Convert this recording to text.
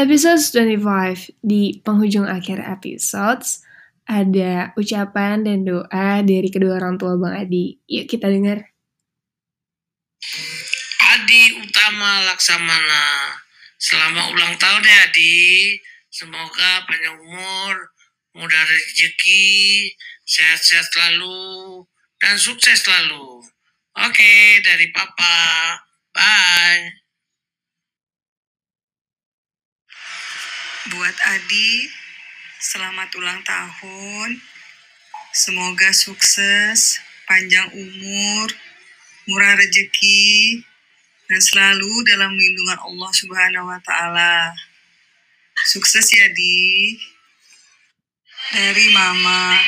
episode 25 di penghujung akhir episodes ada ucapan dan doa dari kedua orang tua Bang Adi. Yuk kita dengar. Adi Utama Laksamana. Selamat ulang tahun ya Adi. Semoga panjang umur, mudah rezeki, sehat-sehat selalu, dan sukses selalu. Oke, dari Papa. Bye. Buat Adi, selamat ulang tahun. Semoga sukses, panjang umur, murah rezeki, dan selalu dalam lindungan Allah Subhanahu wa taala. Sukses ya, Di. Dari Mama.